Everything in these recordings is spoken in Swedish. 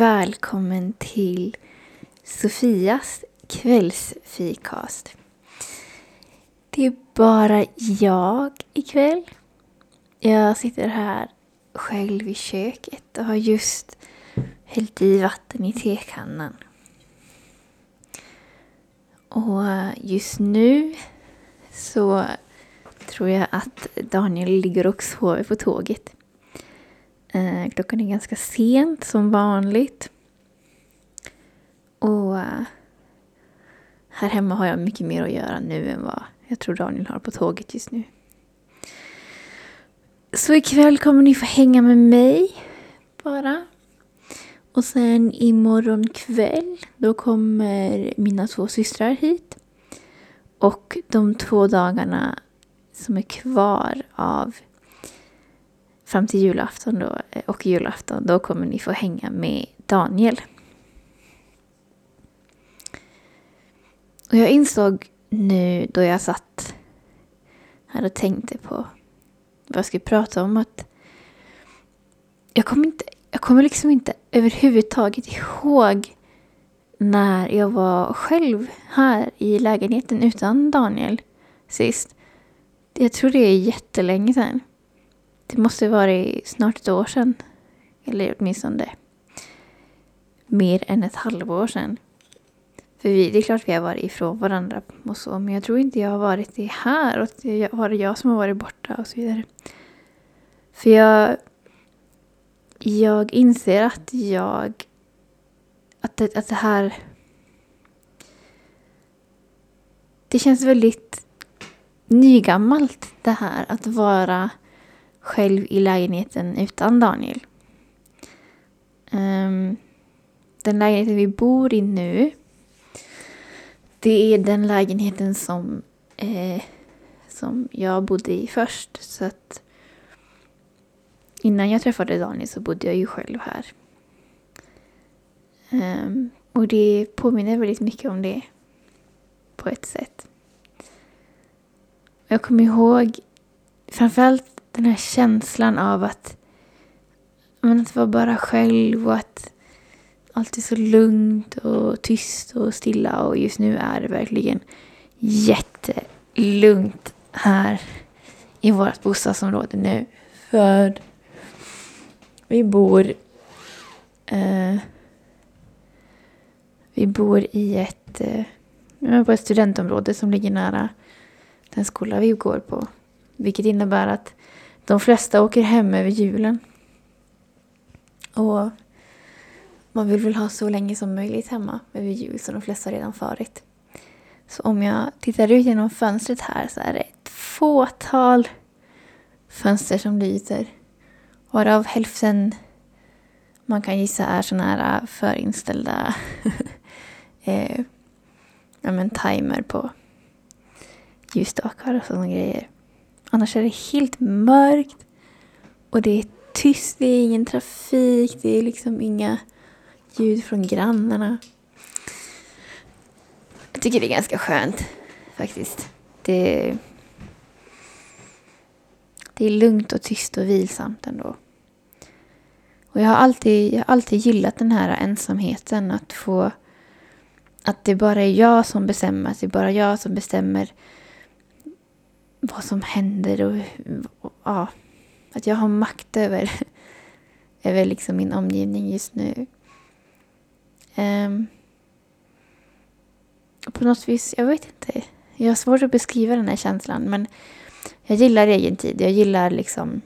välkommen till Sofias kvällsfikast. Det är bara jag ikväll. Jag sitter här själv i köket och har just hällt i vatten i tekannan. Och just nu så tror jag att Daniel ligger och sover på tåget. Eh, klockan är ganska sent som vanligt. Och eh, här hemma har jag mycket mer att göra nu än vad jag tror Daniel har på tåget just nu. Så ikväll kommer ni få hänga med mig bara. Och sen imorgon kväll då kommer mina två systrar hit. Och de två dagarna som är kvar av fram till julafton då, eh, och julafton, då kommer ni få hänga med Daniel. Och jag insåg nu då jag satt här och tänkte på vad jag skulle prata om att jag kommer, inte, jag kommer liksom inte överhuvudtaget ihåg när jag var själv här i lägenheten utan Daniel sist. Jag tror det är jättelänge sedan. Det måste varit snart ett år sedan. Eller åtminstone mer än ett halvår sedan. För vi, det är klart vi har varit ifrån varandra och så, men jag tror inte jag har varit det här och det var det jag som har varit borta och så vidare. För jag, jag inser att jag, att det, att det här, det känns väldigt nygammalt det här att vara själv i lägenheten utan Daniel. Um, den lägenheten vi bor i nu, det är den lägenheten som, eh, som jag bodde i först. Så att innan jag träffade Daniel så bodde jag ju själv här. Um, och det påminner väldigt mycket om det på ett sätt. Jag kommer ihåg framförallt den här känslan av att, men att vara bara själv och att allt är så lugnt och tyst och stilla och just nu är det verkligen jättelugnt här i vårt bostadsområde nu. För vi bor eh, vi bor i ett, eh, på ett studentområde som ligger nära den skola vi går på. Vilket innebär att de flesta åker hem över julen. Och man vill väl ha så länge som möjligt hemma över jul, så de flesta har redan farit. Så om jag tittar ut genom fönstret här så är det ett fåtal fönster som lyser. Varav hälften man kan gissa är sådana här äh, förinställda eh, ja, men timer på ljusstakar och sådana grejer. Annars är det helt mörkt och det är tyst, det är ingen trafik, det är liksom inga ljud från grannarna. Jag tycker det är ganska skönt faktiskt. Det, det är lugnt och tyst och vilsamt ändå. Och jag har alltid, jag har alltid gillat den här ensamheten, att få... Att det bara är jag som bestämmer, att det är bara jag som bestämmer vad som händer och, och, ja, att jag har makt över, över liksom min omgivning just nu. Um, på något vis, jag vet inte. Jag har svårt att beskriva den här känslan men jag gillar egen tid. Jag gillar liksom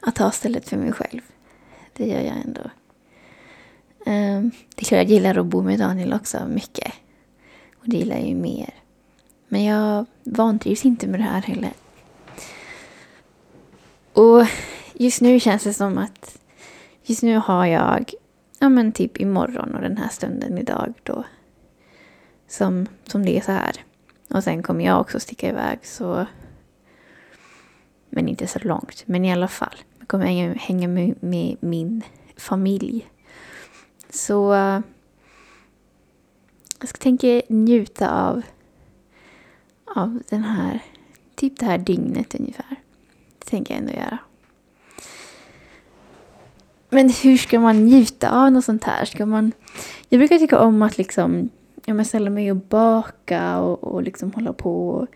att ha stället för mig själv. Det gör jag ändå. Um, det är klart jag gillar att bo med Daniel också mycket. Och det gillar jag ju mer. Men jag vantrivs inte med det här heller. Och just nu känns det som att just nu har jag, ja men typ imorgon och den här stunden idag då. Som, som det är så här. Och sen kommer jag också sticka iväg så. Men inte så långt. Men i alla fall. Jag kommer hänga, hänga med, med min familj. Så jag ska tänka njuta av av den här, typ det här dygnet ungefär. Det tänker jag ändå göra. men hur ska man njuta av något sånt här? Ska man... Jag brukar tycka om att liksom, ja, men ställa mig och baka och, och liksom hålla på och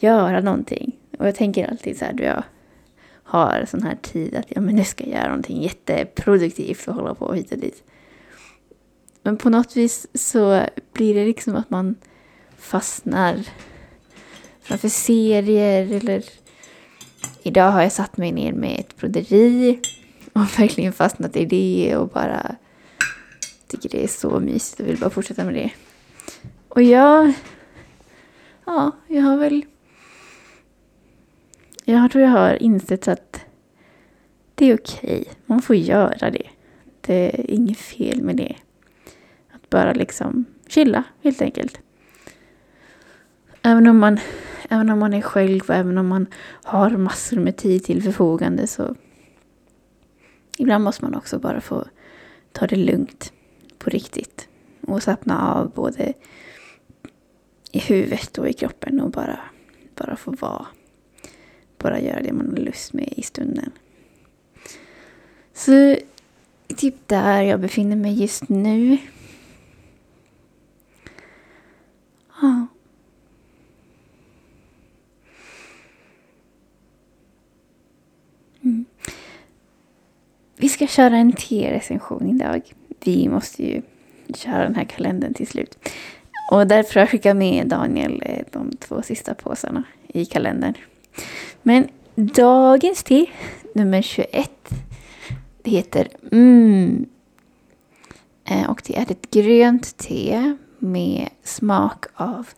göra någonting. Och jag tänker alltid så här, då jag har sån här tid att ja, men nu ska jag göra någonting jätteproduktivt och hålla på hit och dit. Men på något vis så blir det liksom att man fastnar framför serier eller idag har jag satt mig ner med ett broderi och verkligen fastnat i det och bara tycker det är så mysigt och vill bara fortsätta med det. Och jag, ja, jag har väl, jag tror jag har insett att det är okej, man får göra det. Det är inget fel med det. Att bara liksom chilla helt enkelt. Även om man, även om man är själv och även om man har massor med tid till förfogande så ibland måste man också bara få ta det lugnt på riktigt och slappna av både i huvudet och i kroppen och bara, bara få vara. Bara göra det man har lust med i stunden. Så typ där jag befinner mig just nu. Ja. Mm. Vi ska köra en T-recension idag. Vi måste ju köra den här kalendern till slut. Och därför har jag skickat med Daniel eh, de två sista påsarna i kalendern. Men dagens te, nummer 21, det heter Mmm. Och det är ett grönt te med smak av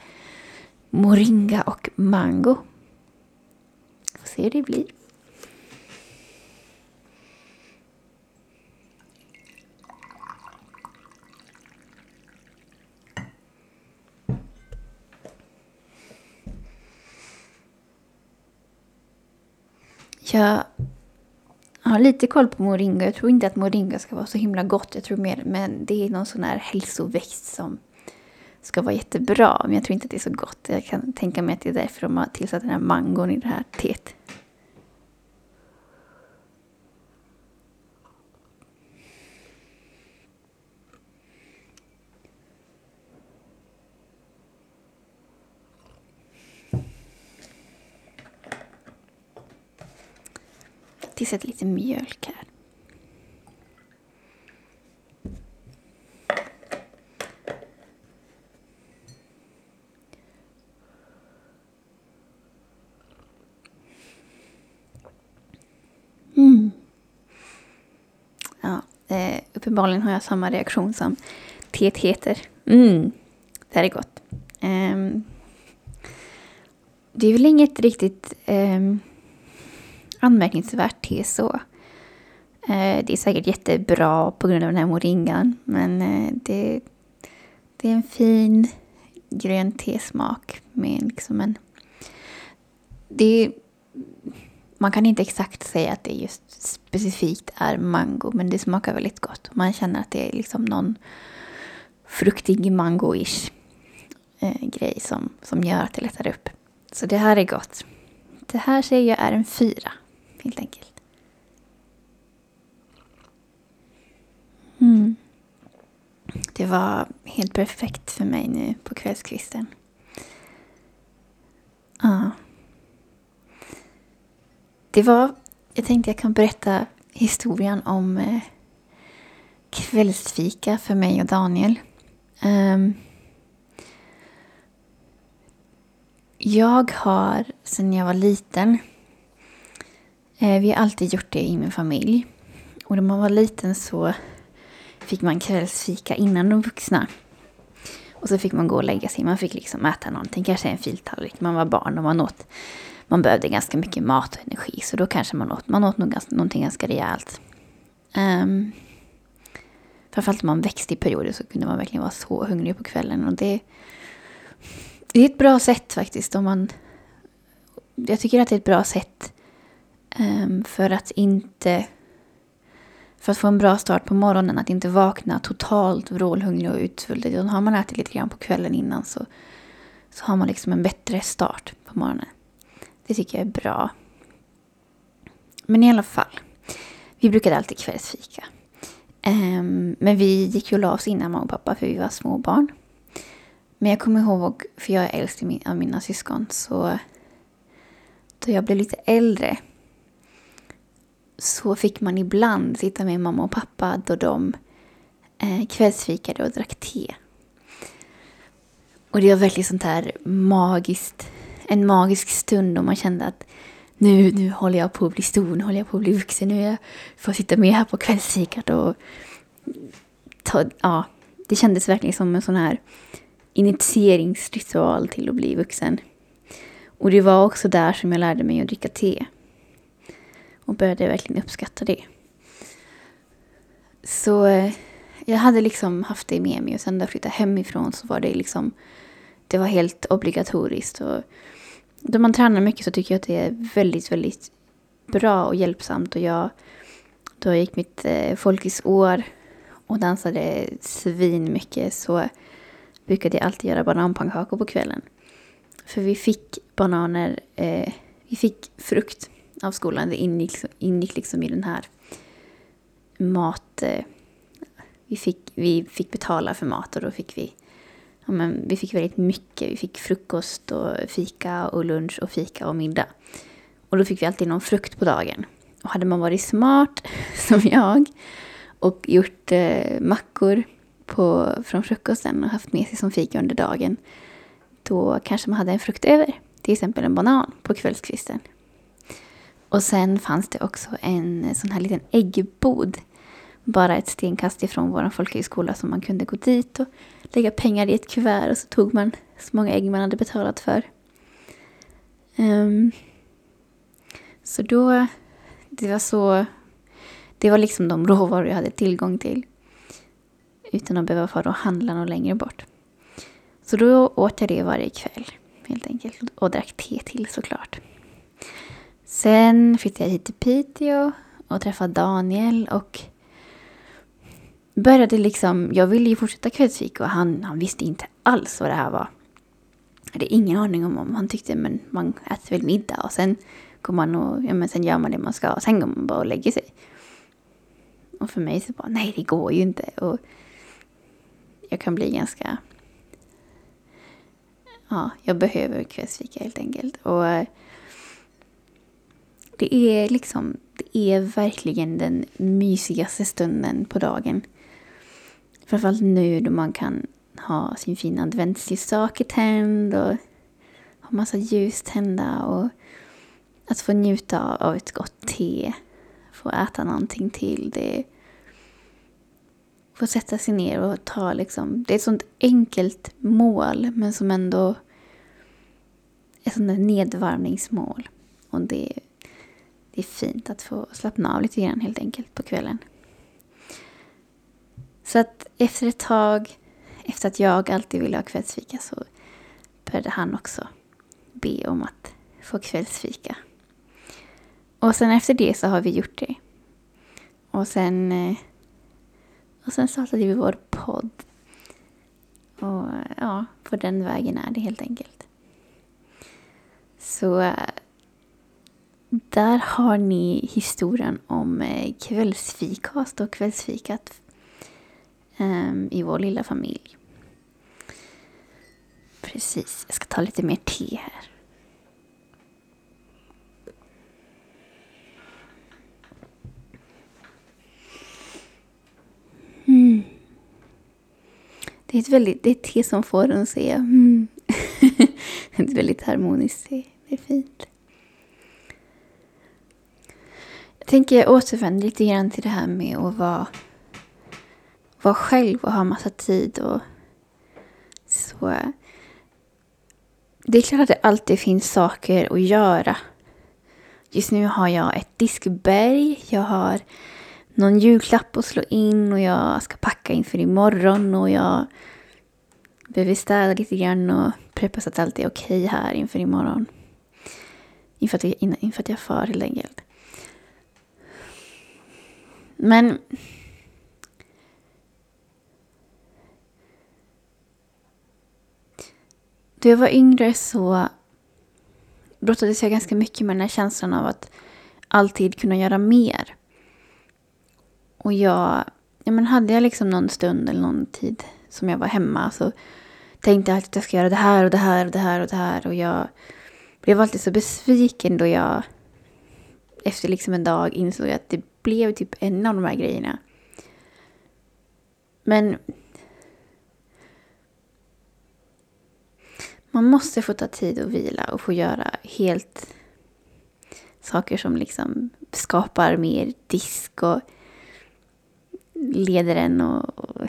moringa och mango. Får se hur det blir. Jag har lite koll på moringa. Jag tror inte att moringa ska vara så himla gott. Jag tror mer men det är någon sån här hälsoväxt som ska vara jättebra. Men jag tror inte att det är så gott. Jag kan tänka mig att det är därför de har tillsatt den här mangon i det här teet. Tillsätter lite mjölk här. Mm. Ja, eh, uppenbarligen har jag samma reaktion som teet heter. Mm, det här är gott. Um, det är väl inget riktigt um, anmärkningsvärt te så. Eh, det är säkert jättebra på grund av den här moringan. Men eh, det, det är en fin grön tesmak med liksom en... Det, man kan inte exakt säga att det just specifikt är mango, men det smakar väldigt gott. Man känner att det är liksom någon fruktig mango-ish eh, grej som, som gör att det lättar upp. Så det här är gott. Det här säger jag är en fyra helt enkelt. Mm. Det var helt perfekt för mig nu på kvällskvisten. Ja. Det var, jag tänkte jag kan berätta historien om eh, kvällsfika för mig och Daniel. Um, jag har sedan jag var liten Eh, vi har alltid gjort det i min familj. Och när man var liten så fick man kvällsfika innan de vuxna. Och så fick man gå och lägga sig. Man fick liksom äta någonting, kanske en filtallrik. Man var barn och man åt. Man behövde ganska mycket mat och energi. Så då kanske man åt, man åt nog ganska, någonting ganska rejält. Um, framförallt om man växte i perioder så kunde man verkligen vara så hungrig på kvällen. Och det, det är ett bra sätt faktiskt. Om man, jag tycker att det är ett bra sätt Ehm, för att inte... För att få en bra start på morgonen, att inte vakna totalt vrålhungrig och utsvulten. Utan har man ätit lite grann på kvällen innan så, så har man liksom en bättre start på morgonen. Det tycker jag är bra. Men i alla fall. vi brukade alltid kvällsfika. Ehm, men vi gick ju och la oss innan mamma och pappa för vi var små barn. Men jag kommer ihåg, för jag är äldst av mina syskon, så då jag blev lite äldre så fick man ibland sitta med mamma och pappa då de eh, kvällsfikade och drack te. Och det var verkligen sånt här magiskt, en magisk stund och man kände att nu, nu håller jag på att bli stor, nu håller jag på att bli vuxen, nu jag får jag sitta med här på kvällsfikat och ta, ja, det kändes verkligen som en sån här initieringsritual till att bli vuxen. Och det var också där som jag lärde mig att dricka te. Och började verkligen uppskatta det. Så eh, jag hade liksom haft det med mig och sen när jag flyttade hemifrån så var det liksom det var helt obligatoriskt. Och då man tränar mycket så tycker jag att det är väldigt, väldigt bra och hjälpsamt. Och jag, då gick mitt eh, folkisår och dansade svin mycket så brukade jag alltid göra bananpannkakor på kvällen. För vi fick bananer, eh, vi fick frukt av skolan. Det ingick, ingick liksom i den här mat... Eh, vi, fick, vi fick betala för mat och då fick vi ja, men vi fick väldigt mycket. Vi fick frukost och fika och lunch och fika och middag. Och då fick vi alltid någon frukt på dagen. Och hade man varit smart, som jag, och gjort eh, mackor på, från frukosten och haft med sig som fika under dagen, då kanske man hade en frukt över. Till exempel en banan på kvällskvisten. Och sen fanns det också en sån här liten äggbod bara ett stenkast ifrån vår folkhögskola som man kunde gå dit och lägga pengar i ett kuvert och så tog man så många ägg man hade betalat för. Um, så då, det var så, det var liksom de råvaror jag hade tillgång till. Utan att behöva fara och handla något längre bort. Så då åt jag det varje kväll helt enkelt och drack te till såklart. Sen flyttade jag hit till Piteå och träffade Daniel och började liksom, jag ville ju fortsätta kvällsfika och han, han visste inte alls vad det här var. Jag hade ingen aning om, om han tyckte men man äter väl middag och sen går man och, ja men sen gör man det man ska och sen går man bara och lägger sig. Och för mig så bara, nej det går ju inte. Och jag kan bli ganska, ja, jag behöver kvällsfika helt enkelt. Och eh, det är liksom, det är verkligen den mysigaste stunden på dagen. Framförallt nu då man kan ha sin fina adventsljusstake tänd och ha massa ljus tända och att få njuta av ett gott te, få äta någonting till. Det få sätta sig ner och ta liksom, det är ett sånt enkelt mål men som ändå är ett sånt där nedvarvningsmål. Och det, det är fint att få slappna av lite grann helt enkelt på kvällen. Så att efter ett tag, efter att jag alltid ville ha kvällsfika så började han också be om att få kvällsfika. Och sen efter det så har vi gjort det. Och sen, eh, och sen startade vi vår podd. Och ja, på den vägen är det helt enkelt. Så eh, där har ni historien om eh, kvällsfikast och kvällsfikat ehm, i vår lilla familj. Precis, jag ska ta lite mer te här. Mm. Det är ett väldigt, det är ett te som får en att säga mm. ett väldigt harmoniskt te. Det är fint. Jag tänker återvända lite grann till det här med att vara vara själv och ha massa tid och så. Det är klart att det alltid finns saker att göra. Just nu har jag ett diskberg, jag har någon julklapp att slå in och jag ska packa inför imorgon och jag behöver städa lite grann och preppa så att allt är okej här inför imorgon. Inför att, inför att jag far helt enkelt. Men Då jag var yngre så brottades jag ganska mycket med den här känslan av att alltid kunna göra mer. Och jag, ja men hade jag liksom någon stund eller någon tid som jag var hemma så tänkte jag alltid att jag ska göra det här och det här och det här och det här. Och jag blev alltid så besviken då jag efter liksom en dag insåg att det blev typ en av de här grejerna. Men man måste få ta tid och vila och få göra helt saker som liksom skapar mer disk och leder en och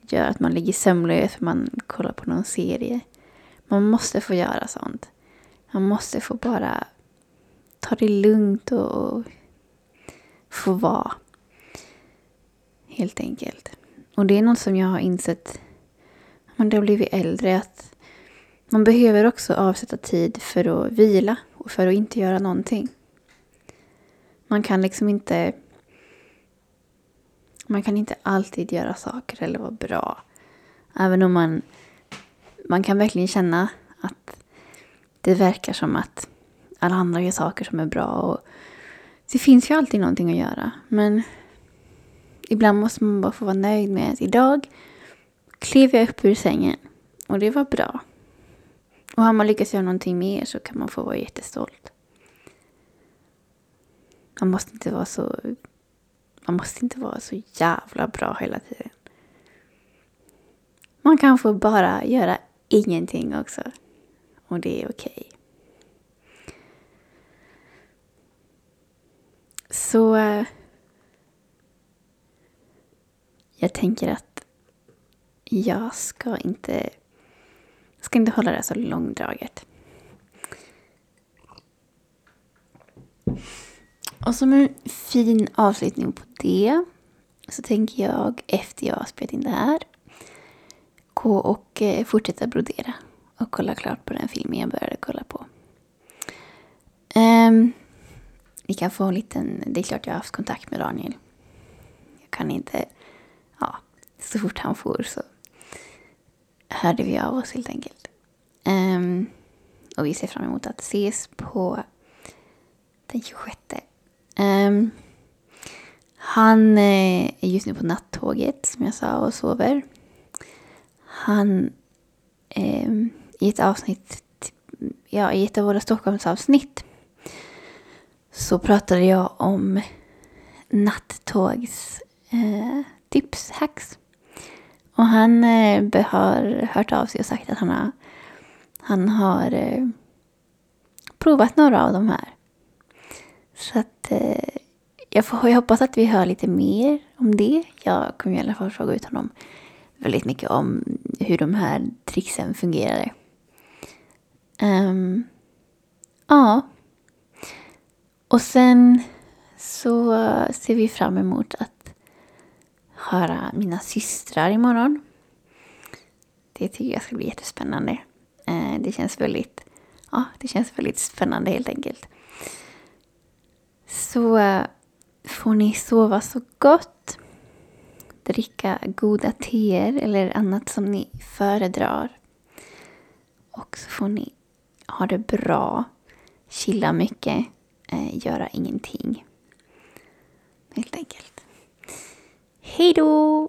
gör att man ligger sömnlös för man kollar på någon serie. Man måste få göra sånt. Man måste få bara ta det lugnt och få vara. Helt enkelt. Och det är något som jag har insett när jag har blivit äldre att man behöver också avsätta tid för att vila och för att inte göra någonting. Man kan liksom inte man kan inte alltid göra saker eller vara bra. Även om man, man kan verkligen känna att det verkar som att alla andra gör saker som är bra. Och det finns ju alltid någonting att göra. Men ibland måste man bara få vara nöjd med att idag klev jag upp ur sängen och det var bra. Och har man lyckats göra någonting mer så kan man få vara jättestolt. Man måste inte vara så man måste inte vara så jävla bra hela tiden. Man kan få bara göra ingenting också. Och det är okej. Okay. Så eh, jag tänker att jag ska inte, ska inte hålla det så långdraget. Och som en fin avslutning på det så tänker jag efter jag har spelat in det här gå och eh, fortsätta brodera och kolla klart på den filmen jag började kolla på. Um, ni kan få en liten, det är klart jag har haft kontakt med Daniel. Jag kan inte, ja, så fort han får så hörde vi av oss helt enkelt. Um, och vi ser fram emot att ses på den 26 Um, ehm, han eh, är just nu på nattåget, som jag sa, och sover. Han, um, i ett avsnitt, ja, i ett av våra Stockholmsavsnitt, så pratade jag om nattågs eh, tips, hacks. Och han eh, har hört av sig och sagt att han har, han har eh, provat några av de här. Så att eh, jag, får, jag hoppas att vi hör lite mer om det. Jag kommer i alla fall fråga ut honom väldigt mycket om hur de här tricksen fungerade. Um, ja. Och sen så ser vi fram emot att höra mina systrar imorgon. Det tycker jag ska bli jättespännande. Eh, det känns väldigt, ja, det känns väldigt spännande helt enkelt. Så eh, får ni sova så gott. Dricka goda teer eller annat som ni föredrar. Och så får ni ha det bra. Chilla mycket eh, göra ingenting. Helt enkelt. Hej då!